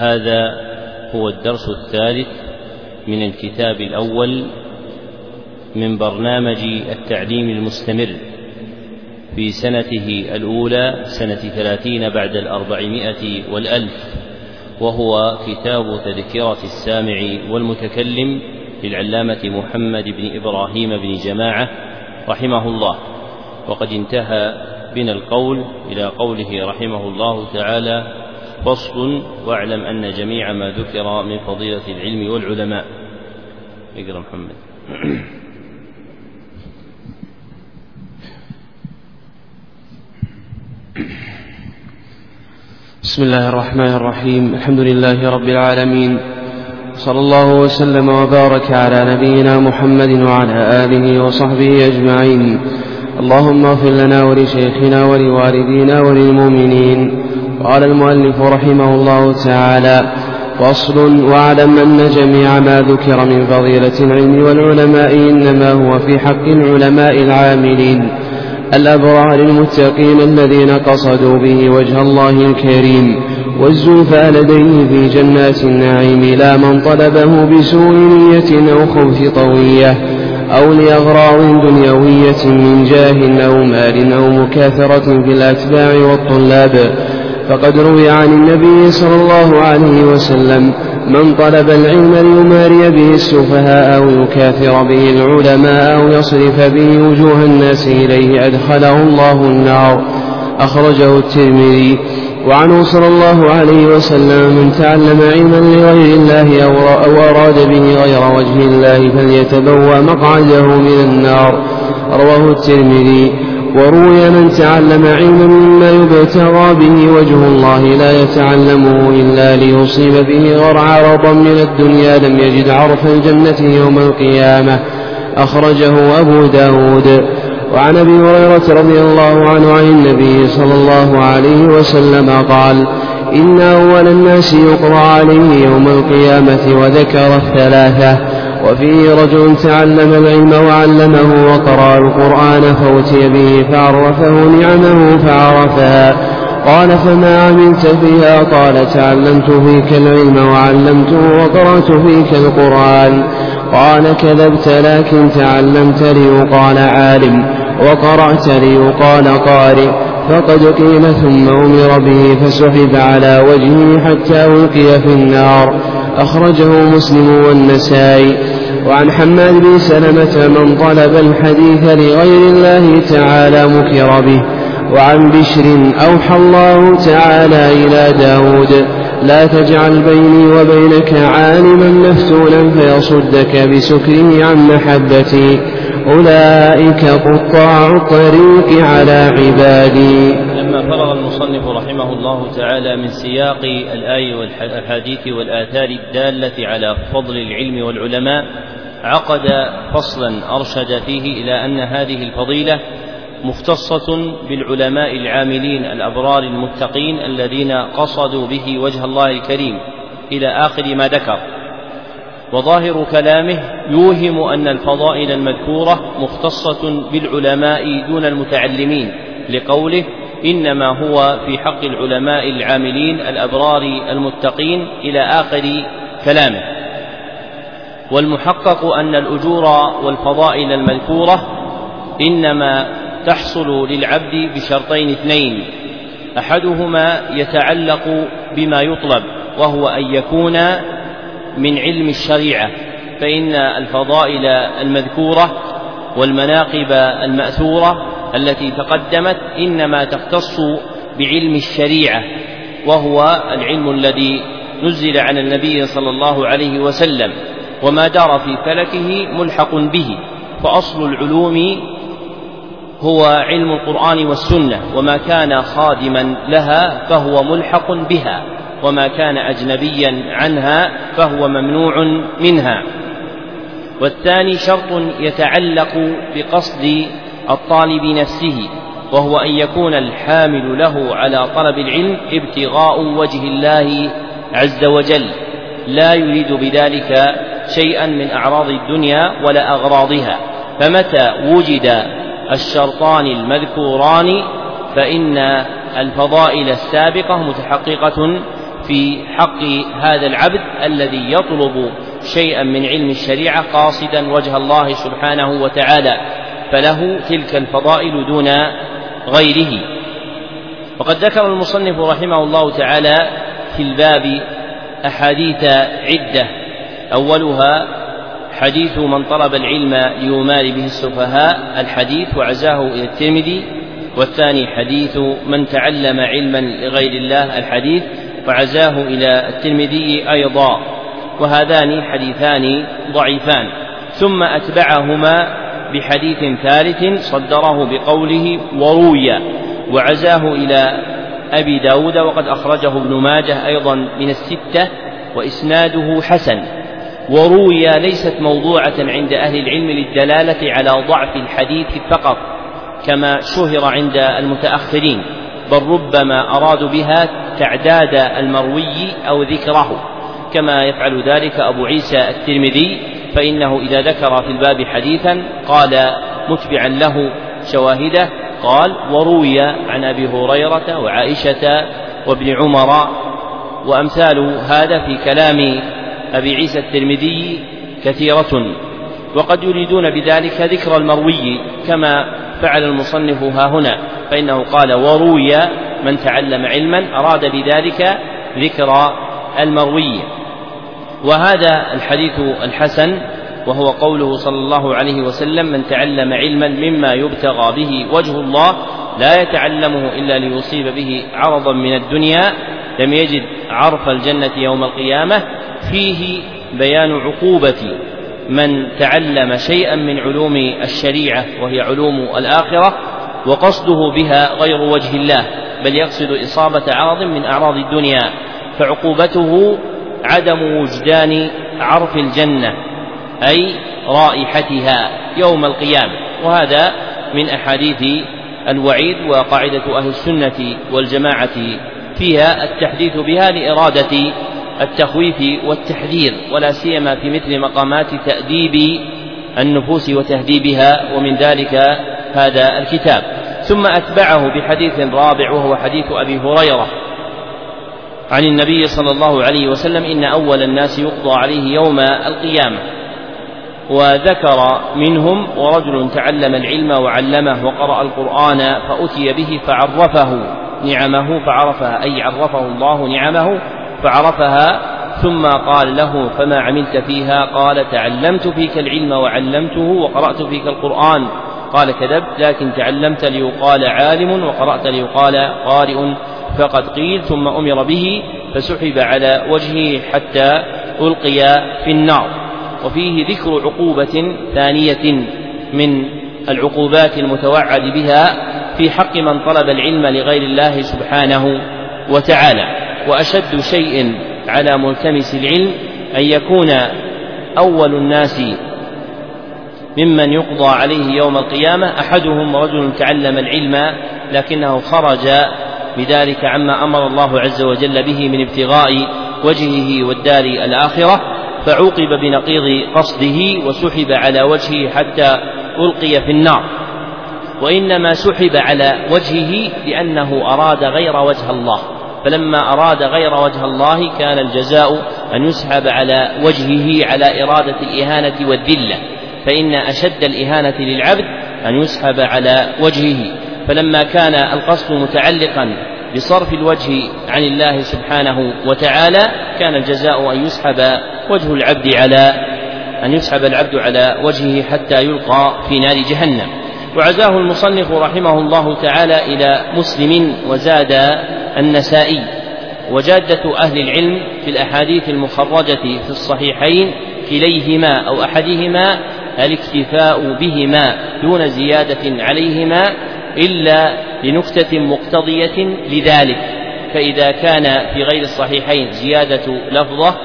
هذا هو الدرس الثالث من الكتاب الأول من برنامج التعليم المستمر في سنته الأولى سنة ثلاثين بعد الأربعمائة والألف وهو كتاب تذكرة السامع والمتكلم للعلامة محمد بن إبراهيم بن جماعة رحمه الله. وقد انتهى بنا القول إلى قوله رحمه الله تعالى فصل واعلم أن جميع ما ذكر من فضيلة العلم والعلماء. اقرأ محمد. بسم الله الرحمن الرحيم. الحمد لله رب العالمين. صلى الله وسلم وبارك على نبينا محمد وعلى آله وصحبه أجمعين. اللهم اغفر لنا ولشيخنا ولوالدينا وللمؤمنين. قال المؤلف رحمه الله تعالى فصل واعلم أن جميع ما ذكر من فضيلة العلم والعلماء إنما هو في حق العلماء العاملين. الأبرار المتقين الذين قصدوا به وجه الله الكريم. والزلفى لديه في جنات النعيم لا من طلبه بسوء نية أو خوف طوية أو لأغراض دنيوية من جاه أو مال أو مكاثرة في الأتباع والطلاب. فقد روي عن النبي صلى الله عليه وسلم من طلب العلم ليماري به السفهاء أو يكاثر به العلماء أو يصرف به وجوه الناس إليه أدخله الله النار. أخرجه الترمذي. وعنه صلى الله عليه وسلم من تعلم علما لغير الله أو أراد به غير وجه الله فليتبوأ مقعده من النار. رواه الترمذي. وروي من تعلم علما مما يبتغى به وجه الله لا يتعلمه إلا ليصيب به غرع عرضا من الدنيا لم يجد عرف الجنة يوم القيامة. أخرجه أبو داود. وعن أبي هريرة رضي الله عنه عن النبي صلى الله عليه وسلم قال إن أول الناس يقرأ عليه يوم القيامة وذكر الثلاثة. وفيه رجل تعلم العلم وعلمه وقرأ القرآن فأتي به فعرفه نعمه فعرفها قال فما عملت فيها؟ قال تعلمت فيك العلم وعلمته وقرأت فيك القرآن. قال كذبت لكن تعلمت ليقال عالم. وقرأت ليقال قارئ. فقد قيل ثم أمر به فسحب على وجهه حتى ألقي في النار. أخرجه مسلم والنسائي. وعن حماد بن سلمة من طلب الحديث لغير الله تعالى مكر به. وعن بشر أوحى الله تعالى إلى داود لا تجعل بيني وبينك عالما مفتونا فيصدك بسكره عن محبتي. أولئك قطاع الطريق على عبادي. لما فرغ المصنف رحمه الله تعالى من سياق الآية والأحاديث والآثار الدالة على فضل العلم والعلماء عقد فصلا أرشد فيه إلى أن هذه الفضيلة مختصة بالعلماء العاملين الأبرار المتقين الذين قصدوا به وجه الله الكريم إلى آخر ما ذكر. وظاهر كلامه يوهم أن الفضائل المذكورة مختصة بالعلماء دون المتعلمين لقوله إنما هو في حق العلماء العاملين الأبرار المتقين إلى آخر كلامه. والمحقق أن الأجور والفضائل المذكورة إنما تحصل للعبد بشرطين اثنين. أحدهما يتعلق بما يطلب وهو أن يكون من علم الشريعة فإن الفضائل المذكورة والمناقب المأثورة التي تقدمت إنما تختص بعلم الشريعة وهو العلم الذي نزل على النبي صلى الله عليه وسلم وما دار في فلكه ملحق به فأصل العلوم هو علم القرآن والسنة وما كان خادما لها فهو ملحق بها وما كان أجنبيا عنها فهو ممنوع منها. والثاني شرط يتعلق بقصد الطالب نفسه وهو أن يكون الحامل له على طلب العلم ابتغاء وجه الله عز وجل. لا يريد بذلك شيئا من أعراض الدنيا ولا أغراضها. فمتى وجد الشرطان المذكوران فإن الفضائل السابقة متحققة في حق هذا العبد الذي يطلب شيئا من علم الشريعة قاصدا وجه الله سبحانه وتعالى. فله تلك الفضائل دون غيره. وقد ذكر المصنف رحمه الله تعالى في الباب أحاديث عدة. أولها حديث من طلب العلم ليمال به السفهاء الحديث وعزاه إلى الترمذي. والثاني حديث من تعلم علما لغير الله الحديث وعزاه إلى الترمذي أيضا. وهذان حديثان ضعيفان. ثم أتبعهما بحديث ثالث صدره بقوله وروي وعزاه إلى أبي داود وقد أخرجه ابن ماجه أيضا من الستة وإسناده حسن. وروي ليست موضوعة عند أهل العلم للدلالة على ضعف الحديث فقط كما شهر عند المتأخرين بل ربما أرادوا بها تعداد المروي أو ذكره كما يفعل ذلك أبو عيسى الترمذي فإنه إذا ذكر في الباب حديثا قال متبعا له شواهده قال وروي عن أبي هريرة وعائشة وابن عمر وأمثال هذا في كلام أبي عيسى الترمذي كثيرة وقد يريدون بذلك ذكر المروي كما فعل المصنف ها هنا فإنه قال وروي من تعلم علما أراد بذلك ذكر المروي. وهذا الحديث الحسن وهو قوله صلى الله عليه وسلم من تعلم علما مما يبتغى به وجه الله لا يتعلمه إلا ليصيب به عرضا من الدنيا لم يجد عرف الجنة يوم القيامة. فيه بيان عقوبة من تعلم شيئا من علوم الشريعة وهي علوم الآخرة وقصده بها غير وجه الله بل يقصد إصابة عرض من أعراض الدنيا فعقوبته عدم وجدان عرف الجنة أي رائحتها يوم القيامة. وهذا من أحاديث الوعيد وقاعدة أهل السنة والجماعة فيها التحديث بها لإرادة التخويف والتحذير ولا سيما في مثل مقامات تأديب النفوس وتهذيبها ومن ذلك هذا الكتاب. ثم أتبعه بحديث رابع وهو حديث أبي هريرة. عن النبي صلى الله عليه وسلم إن أول الناس يقضى عليه يوم القيامة. وذكر منهم ورجل تعلم العلم وعلمه وقرأ القرآن فأتي به فعرفه نعمه فعرفها أي عرفه الله نعمه فعرفها ثم قال له فما عملت فيها؟ قال تعلمت فيك العلم وعلمته وقرأت فيك القرآن. قال كذبت لكن تعلمت ليقال عالم وقرأت ليقال قارئ. فقد قيل ثم أمر به فسحب على وجهه حتى ألقي في النار. وفيه ذكر عقوبة ثانية من العقوبات المتوعد بها في حق من طلب العلم لغير الله سبحانه وتعالى. وأشد شيء على ملتمس العلم أن يكون أول الناس ممن يقضى عليه يوم القيامة أحدهم رجل تعلم العلم لكنه خرج بذلك عما أمر الله عز وجل به من ابتغاء وجهه والدار الآخرة فعوقب بنقيض قصده وسحب على وجهه حتى ألقي في النار. وإنما سحب على وجهه لأنه أراد غير وجه الله. فلما أراد غير وجه الله كان الجزاء أن يسحب على وجهه على إرادة الإهانة والذلة. فإن أشد الإهانة للعبد أن يسحب على وجهه. فلما كان القصد متعلقا بصرف الوجه عن الله سبحانه وتعالى كان الجزاء أن يسحب وجه العبد على أن يسحب العبد على وجهه حتى يلقى في نار جهنم. وعزاه المصنف رحمه الله تعالى إلى مسلم وزاد النسائي. وجادة أهل العلم في الأحاديث المخرجة في الصحيحين كليهما أو أحدهما الاكتفاء بهما دون زيادة عليهما إلا لنكتة مقتضية لذلك فإذا كان في غير الصحيحين زيادة لفظة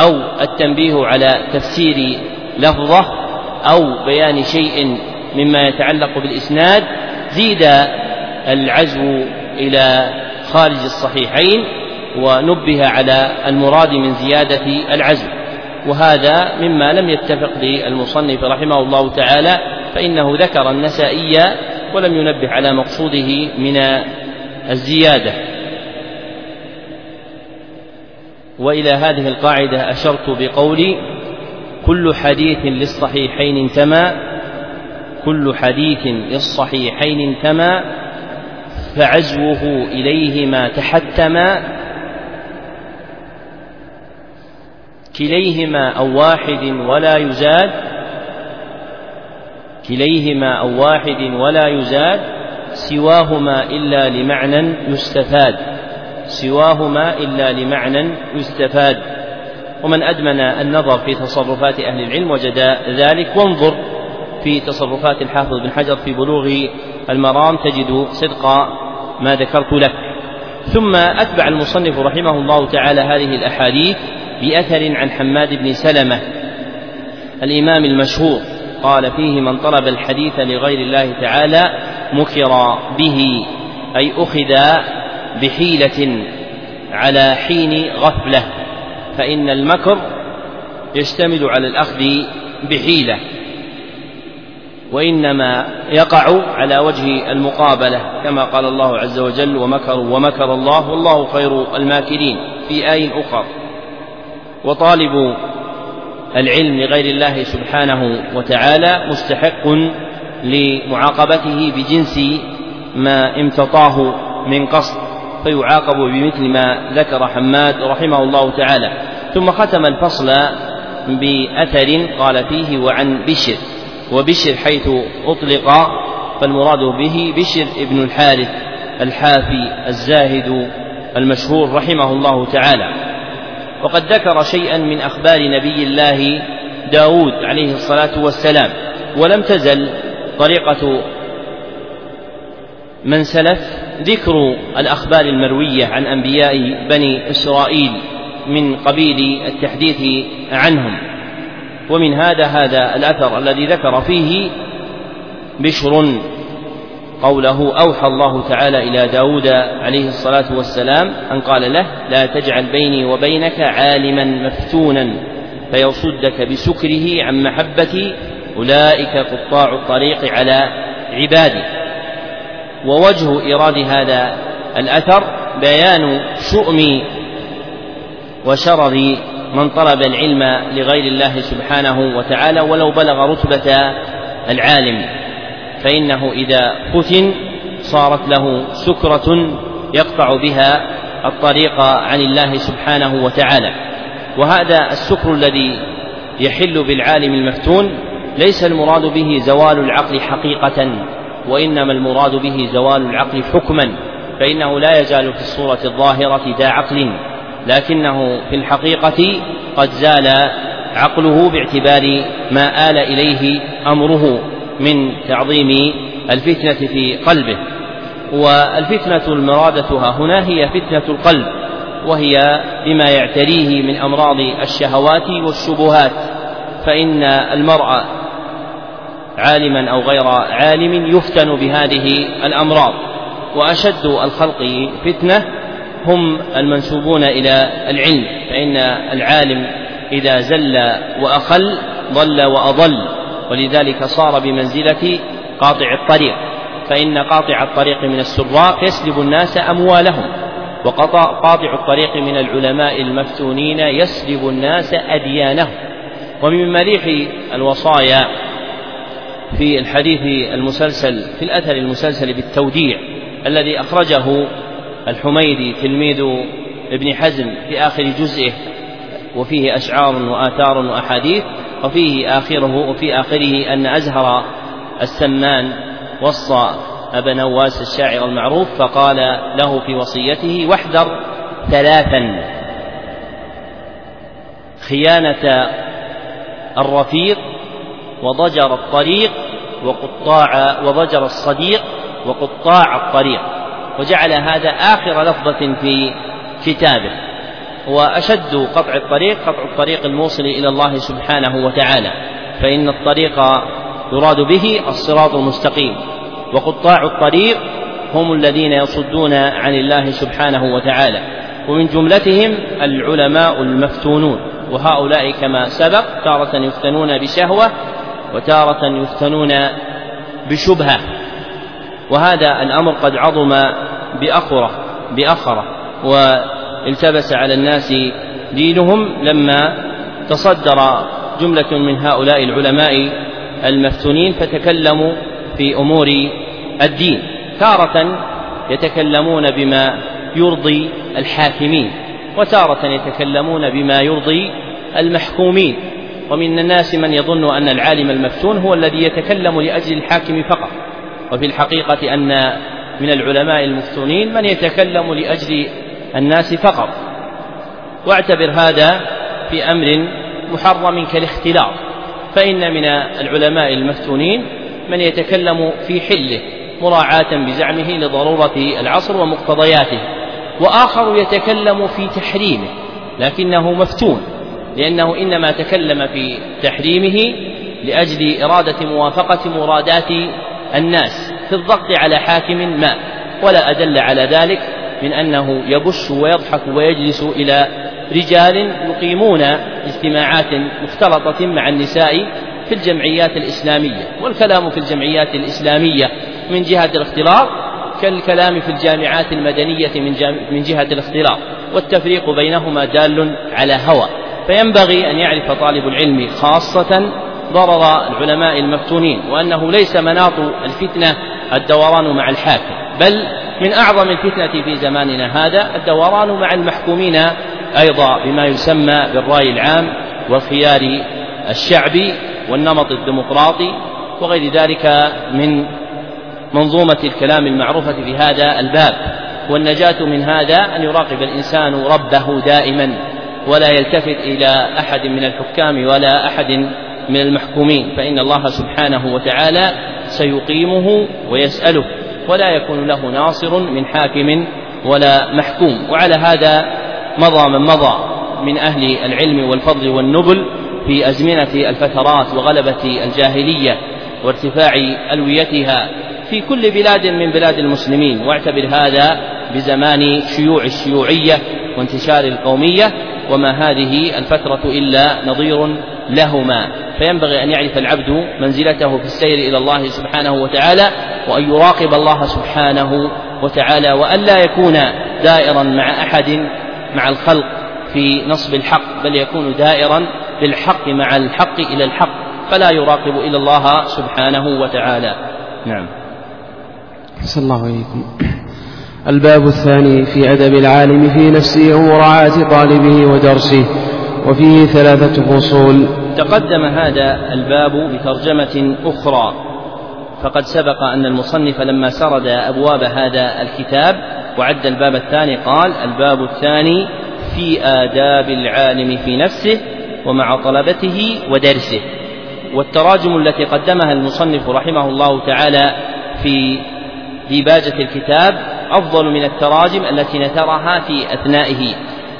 أو التنبيه على تفسير لفظة أو بيان شيء مما يتعلق بالإسناد زيد العزو إلى خارج الصحيحين ونبه على المراد من زيادة العزو. وهذا مما لم يتفق للمصنف رحمه الله تعالى فإنه ذكر النسائي ولم ينبه على مقصوده من الزيادة. وإلى هذه القاعدة أشرت بقولي كل حديث للصحيحين انتمى كل حديث للصحيحين انتمى فعزوه إليهما تحتما كليهما أو واحد ولا يزاد كليهما أو واحد ولا يزاد سواهما إلا لمعنى يستفاد. سواهما إلا لمعنى يستفاد. ومن أدمن النظر في تصرفات أهل العلم وجد ذلك وانظر في تصرفات الحافظ بن حجر في بلوغ المرام تجد صدق ما ذكرت لك. ثم أتبع المصنف رحمه الله تعالى هذه الأحاديث بأثر عن حماد بن سلمة الإمام المشهور. قال فيه من طلب الحديث لغير الله تعالى مكر به أي أخذ بحيلة على حين غفلة فإن المكر يشتمل على الأخذ بحيلة وإنما يقع على وجه المقابلة كما قال الله عز وجل ومكروا ومكر الله والله خير الماكرين. في آي أخر وطالب العلم لغير الله سبحانه وتعالى مستحق لمعاقبته بجنس ما امتطاه من قصد فيعاقب بمثل ما ذكر حماد رحمه الله تعالى. ثم ختم الفصل بأثر قال فيه وعن بشر وبشر حيث أطلق فالمراد به بشر ابن الحارث الحافي الزاهد المشهور رحمه الله تعالى. وقد ذكر شيئا من أخبار نبي الله داود عليه الصلاة والسلام ولم تزل طريقة من سلف ذكر الأخبار المروية عن أنبياء بني إسرائيل من قبيل التحديث عنهم. ومن هذا هذا الأثر الذي ذكر فيه بشر قوله أوحى الله تعالى إلى داود عليه الصلاة والسلام أن قال له لا تجعل بيني وبينك عالما مفتونا فيصدك بسكره عن محبتي أولئك قطاع الطريق على عبادي ووجه إيراد هذا الأثر بيان شؤم وشرر من طلب العلم لغير الله سبحانه وتعالى ولو بلغ رتبة العالم. فإنه إذا فتن صارت له سكرة يقطع بها الطريق عن الله سبحانه وتعالى. وهذا السكر الذي يحل بالعالم المفتون ليس المراد به زوال العقل حقيقة وإنما المراد به زوال العقل حكما فإنه لا يزال في الصورة الظاهرة ذا عقل لكنه في الحقيقة قد زال عقله باعتبار ما آل إليه أمره. من تعظيم الفتنة في قلبه. والفتنة المرادة هنا هي فتنة القلب وهي بما يعتريه من أمراض الشهوات والشبهات. فإن المرء عالما أو غير عالم يفتن بهذه الأمراض. وأشد الخلق فتنة هم المنسوبون إلى العلم. فإن العالم إذا زل وأخل ضل وأضل. ولذلك صار بمنزلة قاطع الطريق. فإن قاطع الطريق من السراق يسلب الناس أموالهم وقاطع الطريق من العلماء المفتونين يسلب الناس أديانهم. ومن مليح الوصايا في الحديث المسلسل في الأثر المسلسل بالتوديع الذي أخرجه الحميدي تلميذ ابن حزم في آخر جزئه وفيه أشعار وآثار وأحاديث. وفيه آخره وفي آخره أن أزهر السمان وصى أبا نواس الشاعر المعروف فقال له في وصيته واحذر ثلاثا. خيانة الرفيق وضجر الطريق وقطاع وضجر الصديق وقطاع الطريق. وجعل هذا آخر لفظة في كتابه. وأشد قطع الطريق قطع الطريق الموصل إلى الله سبحانه وتعالى فإن الطريق يراد به الصراط المستقيم. وقطاع الطريق هم الذين يصدون عن الله سبحانه وتعالى. ومن جملتهم العلماء المفتونون. وهؤلاء كما سبق تارة يفتنون بشهوة وتارة يفتنون بشبهة. وهذا الأمر قد عظم بأخرة بأخرة. والتبس على الناس دينهم لما تصدر جملة من هؤلاء العلماء المفتونين فتكلموا في أمور الدين تارة يتكلمون بما يرضي الحاكمين وتارة يتكلمون بما يرضي المحكومين ومن الناس من يظن أن العالم المفتون هو الذي يتكلم لأجل الحاكم فقط وفي الحقيقة أن من العلماء المفتونين من يتكلم لأجل الناس فقط. واعتبر هذا في أمر محرم كالاختلاط. فإن من العلماء المفتونين من يتكلم في حله مراعاة بزعمه لضرورة العصر ومقتضياته. وآخر يتكلم في تحريمه لكنه مفتون. لأنه إنما تكلم في تحريمه لأجل إرادة موافقة مرادات الناس في الضغط على حاكم ما ولا أدل على ذلك من أنه يبش ويضحك ويجلس إلى رجال يقيمون اجتماعات مختلطة مع النساء في الجمعيات الإسلامية. والكلام في الجمعيات الإسلامية من جهة الاختلاط كالكلام في الجامعات المدنية من, من جهة الاختلاط. والتفريق بينهما دال على هوى. فينبغي أن يعرف طالب العلم خاصة ضرر العلماء المفتونين وأنه ليس مناط الفتنة الدوران مع الحاكم بل من أعظم الفتنة في زماننا هذا الدوران مع المحكومين أيضا بما يسمى بالرأي العام والخيار الشعبي والنمط الديمقراطي وغير ذلك من منظومة الكلام المعروفة في هذا الباب. والنجاة من هذا أن يراقب الإنسان ربه دائما ولا يلتفت إلى أحد من الحكام ولا أحد من المحكومين. فإن الله سبحانه وتعالى سيقيمه ويسأله. ولا يكون له ناصر من حاكم ولا محكوم. وعلى هذا مضى من مضى من أهل العلم والفضل والنبل في أزمنة الفترات وغلبة الجاهلية وارتفاع ألويتها في كل بلاد من بلاد المسلمين. واعتبر هذا بزمان شيوع الشيوعية وانتشار القومية وما هذه الفترة إلا نظير لهما. فينبغي أن يعرف العبد منزلته في السير إلى الله سبحانه وتعالى وأن يراقب الله سبحانه وتعالى وألا يكون دائرا مع أحد مع الخلق في نصب الحق بل يكون دائرا بالحق مع الحق إلى الحق فلا يراقب إلى الله سبحانه وتعالى. نعم. صلى الله عليكم. الباب الثاني في أدب العالم في نفسه ومراعاة طالبه ودرسه وفيه ثلاثة فصول تقدم هذا الباب بترجمة أخرى. فقد سبق أن المصنف لما سرد أبواب هذا الكتاب وعد الباب الثاني قال الباب الثاني في آداب العالم في نفسه ومع طلبته ودرسه. والتراجم التي قدمها المصنف رحمه الله تعالى في ديباجة الكتاب أفضل من التراجم التي نثرها في أثنائه.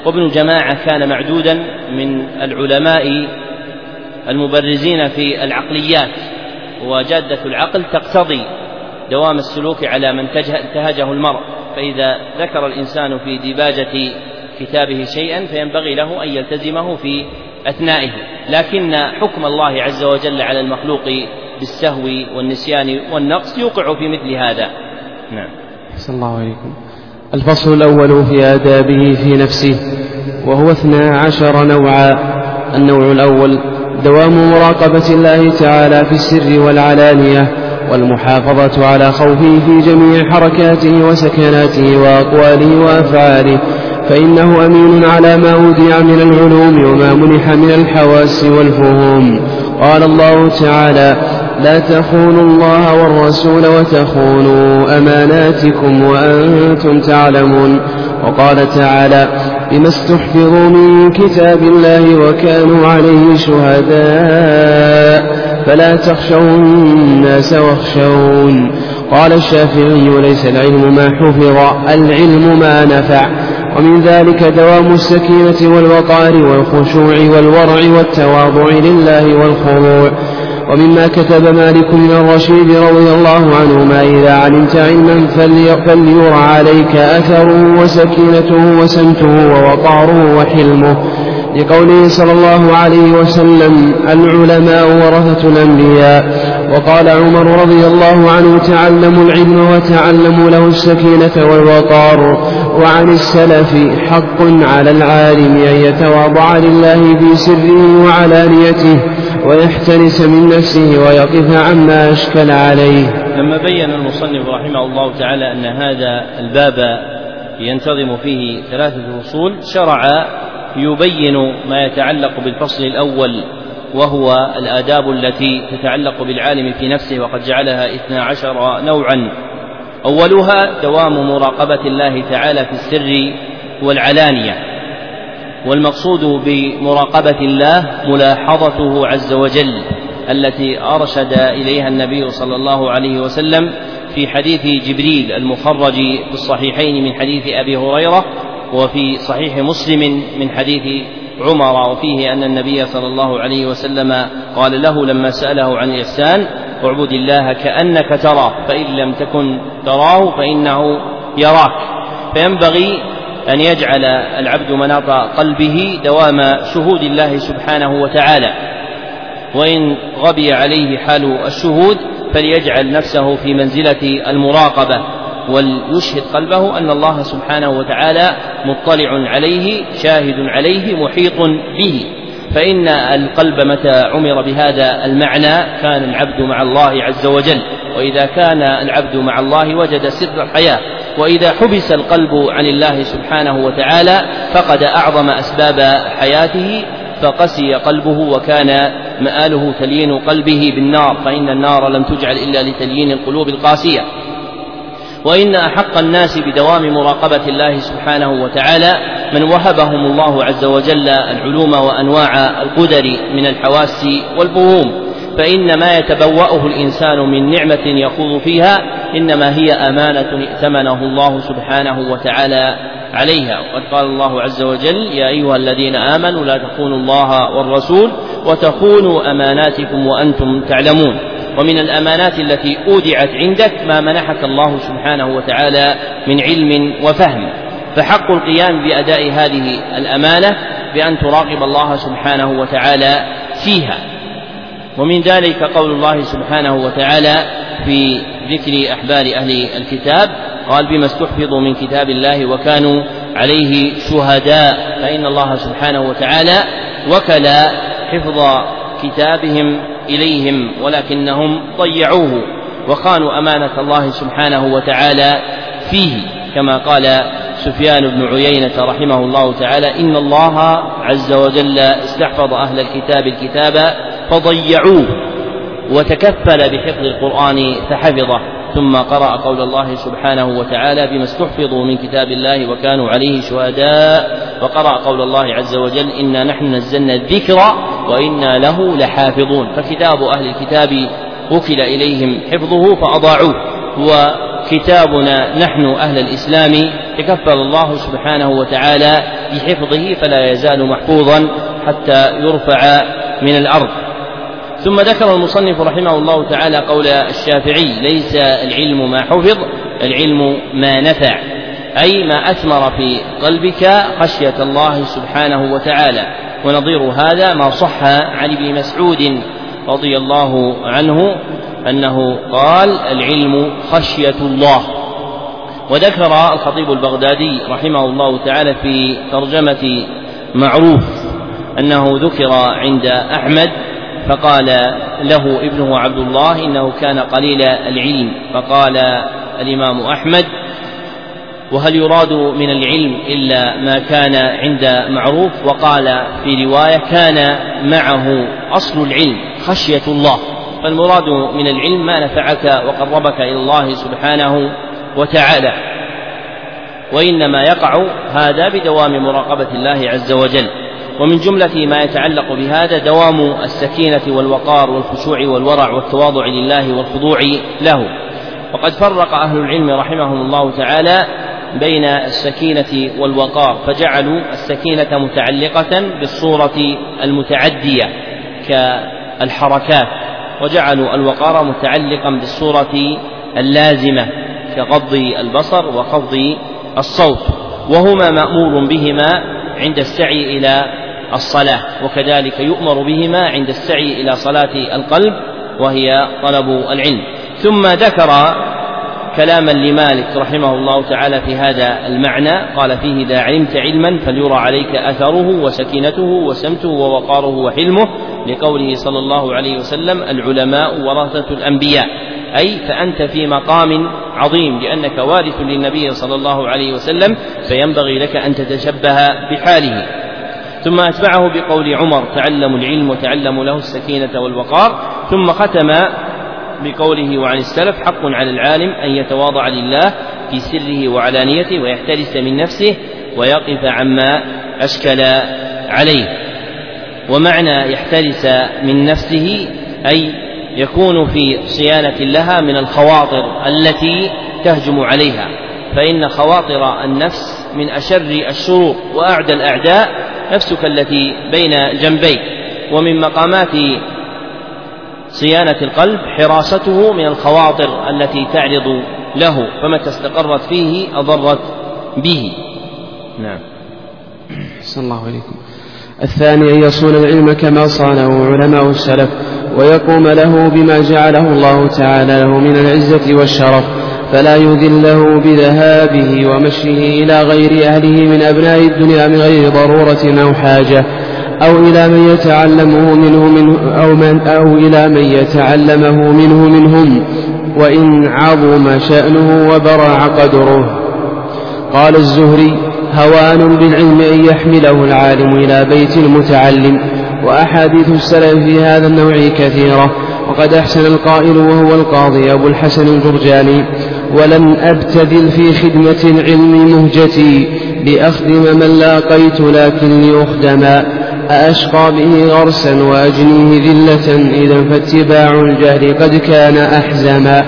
وابن جماعة كان معدودا من العلماء المبرزين في العقليات وجادة العقل تقتضي دوام السلوك على من انتهجه المرء. فإذا ذكر الإنسان في ديباجة كتابه شيئا فينبغي له أن يلتزمه في أثنائه. لكن حكم الله عز وجل على المخلوق بالسهو والنسيان والنقص يوقع في مثل هذا. نعم. صلى الله عليكم الفصل الأول في آدابه في نفسه وهو اثنا عشر نوعا. النوع الأول دوام مراقبة الله تعالى في السر والعلانية والمحافظة على خوفه في جميع حركاته وسكناته وأقواله وأفعاله فإنه أمين على ما أودع من العلوم وما منح من الحواس والفهوم. قال الله تعالى لا تخونوا الله والرسول وتخونوا أماناتكم وأنتم تعلمون وقال تعالى بما استحفظوا من كتاب الله وكانوا عليه شهداء. فلا تخشوا الناس واخشون. قال الشافعي ليس العلم ما حفظ العلم ما نفع. ومن ذلك دوام السكينة والوقار والخشوع والورع والتواضع لله والخضوع. ومما كتب مالك بن الرشيد رضي الله عنهما إذا علمت علما فليرى عليك أثره وسكينته وسمته ووقاره وحلمه. لقوله صلى الله عليه وسلم العلماء ورثة الأنبياء. وقال عمر رضي الله عنه تعلموا العلم وتعلموا له السكينة والوقار. وعن السلف حق على العالم أن يتواضع لله في سره وعلانيته ويحترس من نفسه ويقف عما أشكل عليه. لما بين المصنف رحمه الله تعالى أن هذا الباب ينتظم فيه ثلاثة فصول شرع يبين ما يتعلق بالفصل الأول وهو الآداب التي تتعلق بالعالم في نفسه وقد جعلها اثنا عشر نوعا. أولها دوام مراقبة الله تعالى في السر والعلانية والمقصود بمراقبة الله ملاحظته عز وجل التي أرشد إليها النبي صلى الله عليه وسلم في حديث جبريل المخرج في الصحيحين من حديث أبي هريرة وفي صحيح مسلم من حديث عمر وفيه أن النبي صلى الله عليه وسلم قال له لما سأله عن الإحسان اعبد الله كأنك تراه فإن لم تكن تراه فإنه يراك. فينبغي أن يجعل العبد مناط قلبه دوام شهود الله سبحانه وتعالى. وإن غبي عليه حال الشهود فليجعل نفسه في منزلة المراقبة وليشهد قلبه أن الله سبحانه وتعالى مطلع عليه شاهد عليه محيط به. فإن القلب متى عمر بهذا المعنى كان العبد مع الله عز وجل وإذا كان العبد مع الله وجد سر الحياة وإذا حبس القلب عن الله سبحانه وتعالى فقد أعظم أسباب حياته فقسي قلبه وكان مآله تليين قلبه بالنار فإن النار لم تجعل إلا لتليين القلوب القاسية. وإن أحق الناس بدوام مراقبة الله سبحانه وتعالى من وهبهم الله عز وجل العلوم وأنواع القدر من الحواس والفهوم فإن ما يتبوأه الإنسان من نعمة يخوض فيها إنما هي أمانة ائتمنه الله سبحانه وتعالى عليها. وقد قال الله عز وجل يا أيها الذين آمنوا لا تخونوا الله والرسول وتخونوا أماناتكم وأنتم تعلمون. ومن الأمانات التي أودعت عندك ما منحك الله سبحانه وتعالى من علم وفهم. فحق القيام بأداء هذه الأمانة بأن تراقب الله سبحانه وتعالى فيها. ومن ذلك قول الله سبحانه وتعالى في ذكر أحبار أهل الكتاب قال بما استحفظوا من كتاب الله وكانوا عليه شهداء فإن الله سبحانه وتعالى وكل حفظ كتابهم إليهم ولكنهم ضيعوه وخانوا أمانة الله سبحانه وتعالى فيه كما قال سفيان بن عيينة رحمه الله تعالى إن الله عز وجل استحفظ أهل الكتاب الكتاب فضيعوه وتكفل بحفظ القرآن فحفظه ثم قرأ قول الله سبحانه وتعالى بما استحفظوا من كتاب الله وكانوا عليه شهداء وقرأ قول الله عز وجل إنا نحن نزلنا الذكر وإنا له لحافظون فكتاب أهل الكتاب وكل إليهم حفظه فأضاعوه هو كتابنا نحن أهل الإسلام تكفل الله سبحانه وتعالى بحفظه فلا يزال محفوظا حتى يرفع من الأرض. ثم ذكر المصنف رحمه الله تعالى قول الشافعي ليس العلم ما حفظ العلم ما نفع أي ما أثمر في قلبك خشية الله سبحانه وتعالى. ونظير هذا ما صح عن ابن مسعود رضي الله عنه أنه قال العلم خشية الله. وذكر الخطيب البغدادي رحمه الله تعالى في ترجمة معروف أنه ذكر عند أحمد فقال له ابنه عبد الله إنه كان قليل العلم فقال الإمام أحمد وهل يراد من العلم إلا ما كان عند معروف؟ وقال في رواية كان معه أصل العلم خشية الله فالمراد من العلم ما نفعك وقربك إلى الله سبحانه وتعالى. وإنما يقع هذا بدوام مراقبة الله عز وجل. ومن جملة ما يتعلق بهذا دوام السكينة والوقار والخشوع والورع والتواضع لله والخضوع له. وقد فرق أهل العلم رحمهم الله تعالى بين السكينة والوقار فجعلوا السكينة متعلقة بالصورة المتعدية كالحركات وجعلوا الوقار متعلقا بالصورة اللازمة. كغض البصر وخفض الصوت وهما مأمور بهما عند السعي إلى الصلاة وكذلك يؤمر بهما عند السعي إلى صلاة القلب وهي طلب العلم. ثم ذكر كلاما لمالك رحمه الله تعالى في هذا المعنى قال فيه إذا علمت علما فليرى عليك أثره وسكينته وسمته ووقاره وحلمه لقوله صلى الله عليه وسلم العلماء ورثة الأنبياء أي فأنت في مقام عظيم لأنك وارث للنبي صلى الله عليه وسلم فينبغي لك أن تتشبه بحاله. ثم أتبعه بقول عمر تعلموا العلم وتعلموا له السكينة والوقار. ثم ختم بقوله وعن السلف حق على العالم أن يتواضع لله في سره وعلانيته ويحترس من نفسه ويقف عما أشكل عليه. ومعنى يحترس من نفسه أي يكون في صيانة لها من الخواطر التي تهجم عليها. فإن خواطر النفس من أشر الشرور وأعدى الأعداء نفسك التي بين جنبيك. ومن مقامات صيانة القلب حراسته من الخواطر التي تعرض له فمتى استقرت فيه أضرت به. نعم. صلى الله عليكم الثاني أن يصون العلم كما صانه علماء السلف. ويقوم له بما جعله الله تعالى له من العزة والشرف فلا يذله بذهابه ومشيه إلى غير أهله من أبناء الدنيا من غير ضرورة أو حاجة أو إلى من يتعلمه منه منه أو, من أو إلى من يتعلمه منه منهم وإن عظم شأنه وبرع قدره. قال الزهري هوان بالعلم أن يحمله العالم إلى بيت المتعلم. وأحاديث السلف في هذا النوع كثيرة. وقد أحسن القائل وهو القاضي أبو الحسن الجرجاني ولم أبتذل في خدمة العلم مهجتي لأخدم من لاقيت لكن لأخدما أأشقى به غرسا وأجنيه ذلة إذا فاتباع الجهل قد كان أحزما.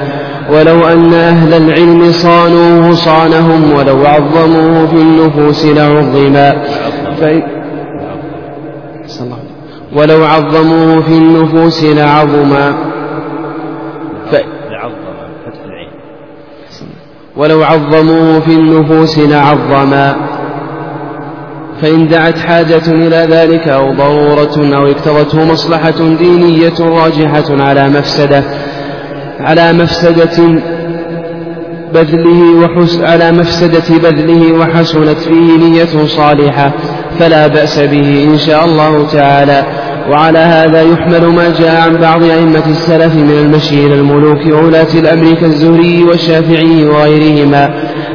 ولو أن أهل العلم صانوه صانهم ولو عظموه في النفوس لعظما. ولو عظموه في النفوس لعظما. ف... ولو عظموه في النفوس لعظما. فإن دعت حاجة إلى ذلك أو ضرورة أو اقتضته مصلحة دينية راجحة على مفسدة على مفسدة بذله وحس على مفسدة بذله وحسنت فيه نية صالحة فلا بأس به إن شاء الله تعالى. وعلى هذا يحمل ما جاء عن بعض أئمة السلف من المشي إلى الملوك وولاة الأمر كالزهري والشافعي وغيرهما.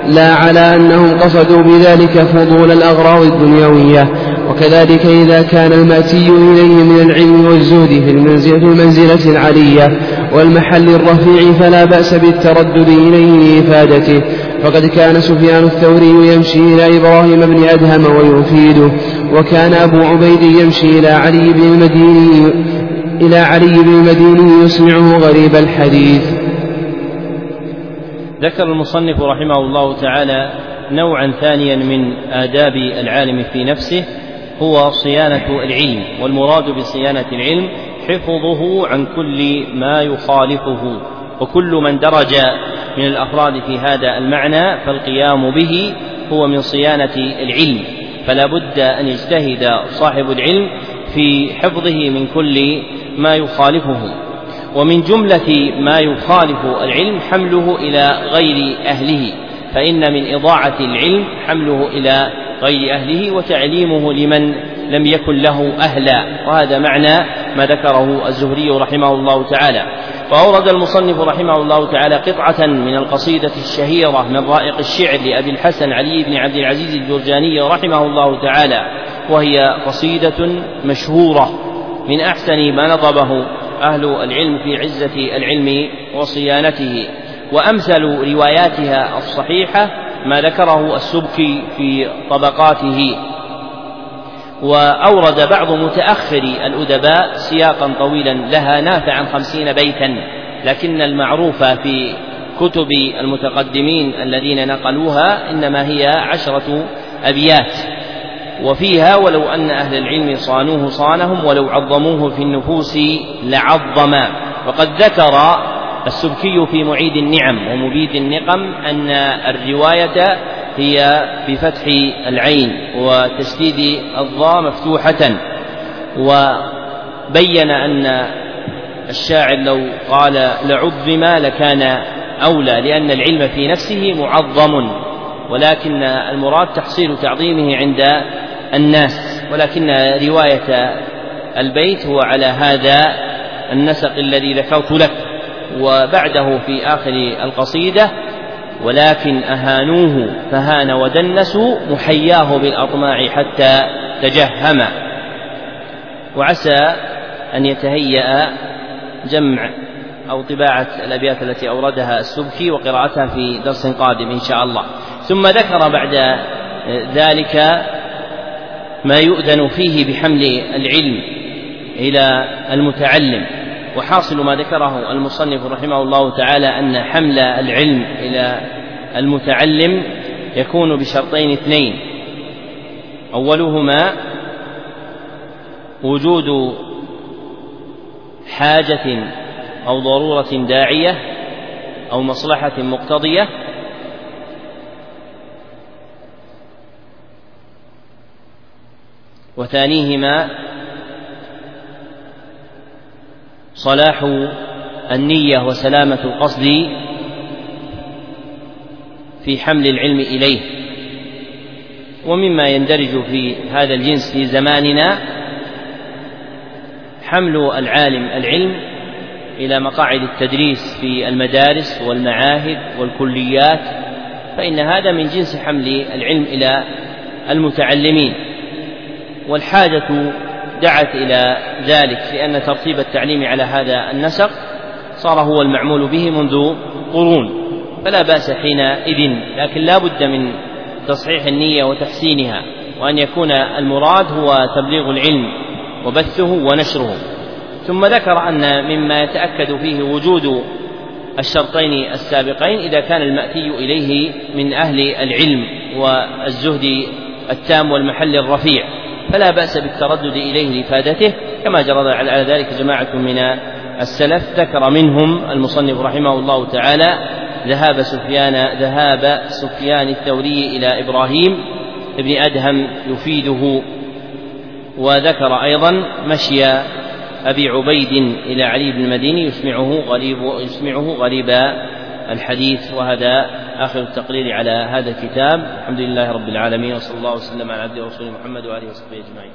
لا على أنهم قصدوا بذلك فضول الأغراض الدنيوية. وكذلك إذا كان المأتي إليه من العلم والزهد في المنزلة, في المنزلة العلية. والمحل الرفيع فلا بأس بالتردد إليه لإفادته. فقد كان سفيان الثوري يمشي إلى إبراهيم بن أدهم ويفيده وكان أبو عبيد يمشي إلى علي بن المديني إلى علي بن المديني يسمعه غريب الحديث. ذكر المصنف رحمه الله تعالى نوعا ثانيا من آداب العالم في نفسه هو صيانة العلم والمراد بصيانة العلم حفظه عن كل ما يخالفه وكل من درج من الأفراد في هذا المعنى فالقيام به هو من صيانة العلم. فلا بد أن يجتهد صاحب العلم في حفظه من كل ما يخالفه. ومن جملة ما يخالف العلم حمله إلى غير أهله فإن من إضاعة العلم حمله إلى غير أهله وتعليمه لمن لم يكن له أهلا. وهذا معنى ما ذكره الزهري رحمه الله تعالى. فأورد المصنف رحمه الله تعالى قطعة من القصيدة الشهيرة من رائق الشعر لأبي الحسن علي بن عبد العزيز الجرجاني رحمه الله تعالى. وهي قصيدة مشهورة من أحسن ما نظمه أهل العلم في عزة العلم وصيانته. وأمثل رواياتها الصحيحة ما ذكره السبكي في طبقاته. وأورد بعض متأخري الأدباء سياقا طويلا لها نافع عن خمسين بيتا لكن المعروف في كتب المتقدمين الذين نقلوها إنما هي عشرة أبيات. وفيها ولو أن أهل العلم صانوه صانهم ولو عظموه في النفوس لعظما وقد ذكر السبكي في معيد النعم ومبيد النقم أن الرواية هي بفتح العين وتشديد الضاء مفتوحة وبين أن الشاعر لو قال لعظم لكان أولى لأن العلم في نفسه معظم ولكن المراد تحصيل تعظيمه عند الناس ولكن رواية البيت هو على هذا النسق الذي ذكرت لك وبعده في آخر القصيدة ولكن أهانوه فهان ودنسوا محياه بالأطماع حتى تجهم. وعسى أن يتهيأ جمع أو طباعة الأبيات التي أوردها السبكي وقراءتها في درس قادم إن شاء الله. ثم ذكر بعد ذلك ما يؤذن فيه بحمل العلم إلى المتعلم. وحاصل ما ذكره المصنف رحمه الله تعالى أن حمل العلم إلى المتعلم يكون بشرطين اثنين. أولهما وجود حاجة أو ضرورة داعية أو مصلحة مقتضية. وثانيهما صلاح النية وسلامة القصد في حمل العلم إليه. ومما يندرج في هذا الجنس في زماننا حمل العالم العلم إلى مقاعد التدريس في المدارس والمعاهد والكليات فإن هذا من جنس حمل العلم إلى المتعلمين. والحاجة دعت إلى ذلك لأن ترتيب التعليم على هذا النسق صار هو المعمول به منذ قرون. فلا بأس حينئذ لكن لا بد من تصحيح النية وتحسينها وأن يكون المراد هو تبليغ العلم وبثه ونشره. ثم ذكر أن مما يتأكد فيه وجود الشرطين السابقين إذا كان المأتي إليه من أهل العلم والزهد التام والمحل الرفيع. فلا بأس بالتردد إليه لإفادته كما جرى على ذلك جماعة من السلف. ذكر منهم المصنف رحمه الله تعالى ذهاب سفيان ذهاب سفيان الثوري إلى إبراهيم ابن أدهم يفيده وذكر أيضا مشي أبي عبيد إلى علي بن المديني يسمعه غريب يسمعه غريب الحديث وهذا آخر التقرير على هذا الكتاب. الحمد لله رب العالمين وصلى الله وسلم على عبده ورسوله محمد وآله وصحبه أجمعين.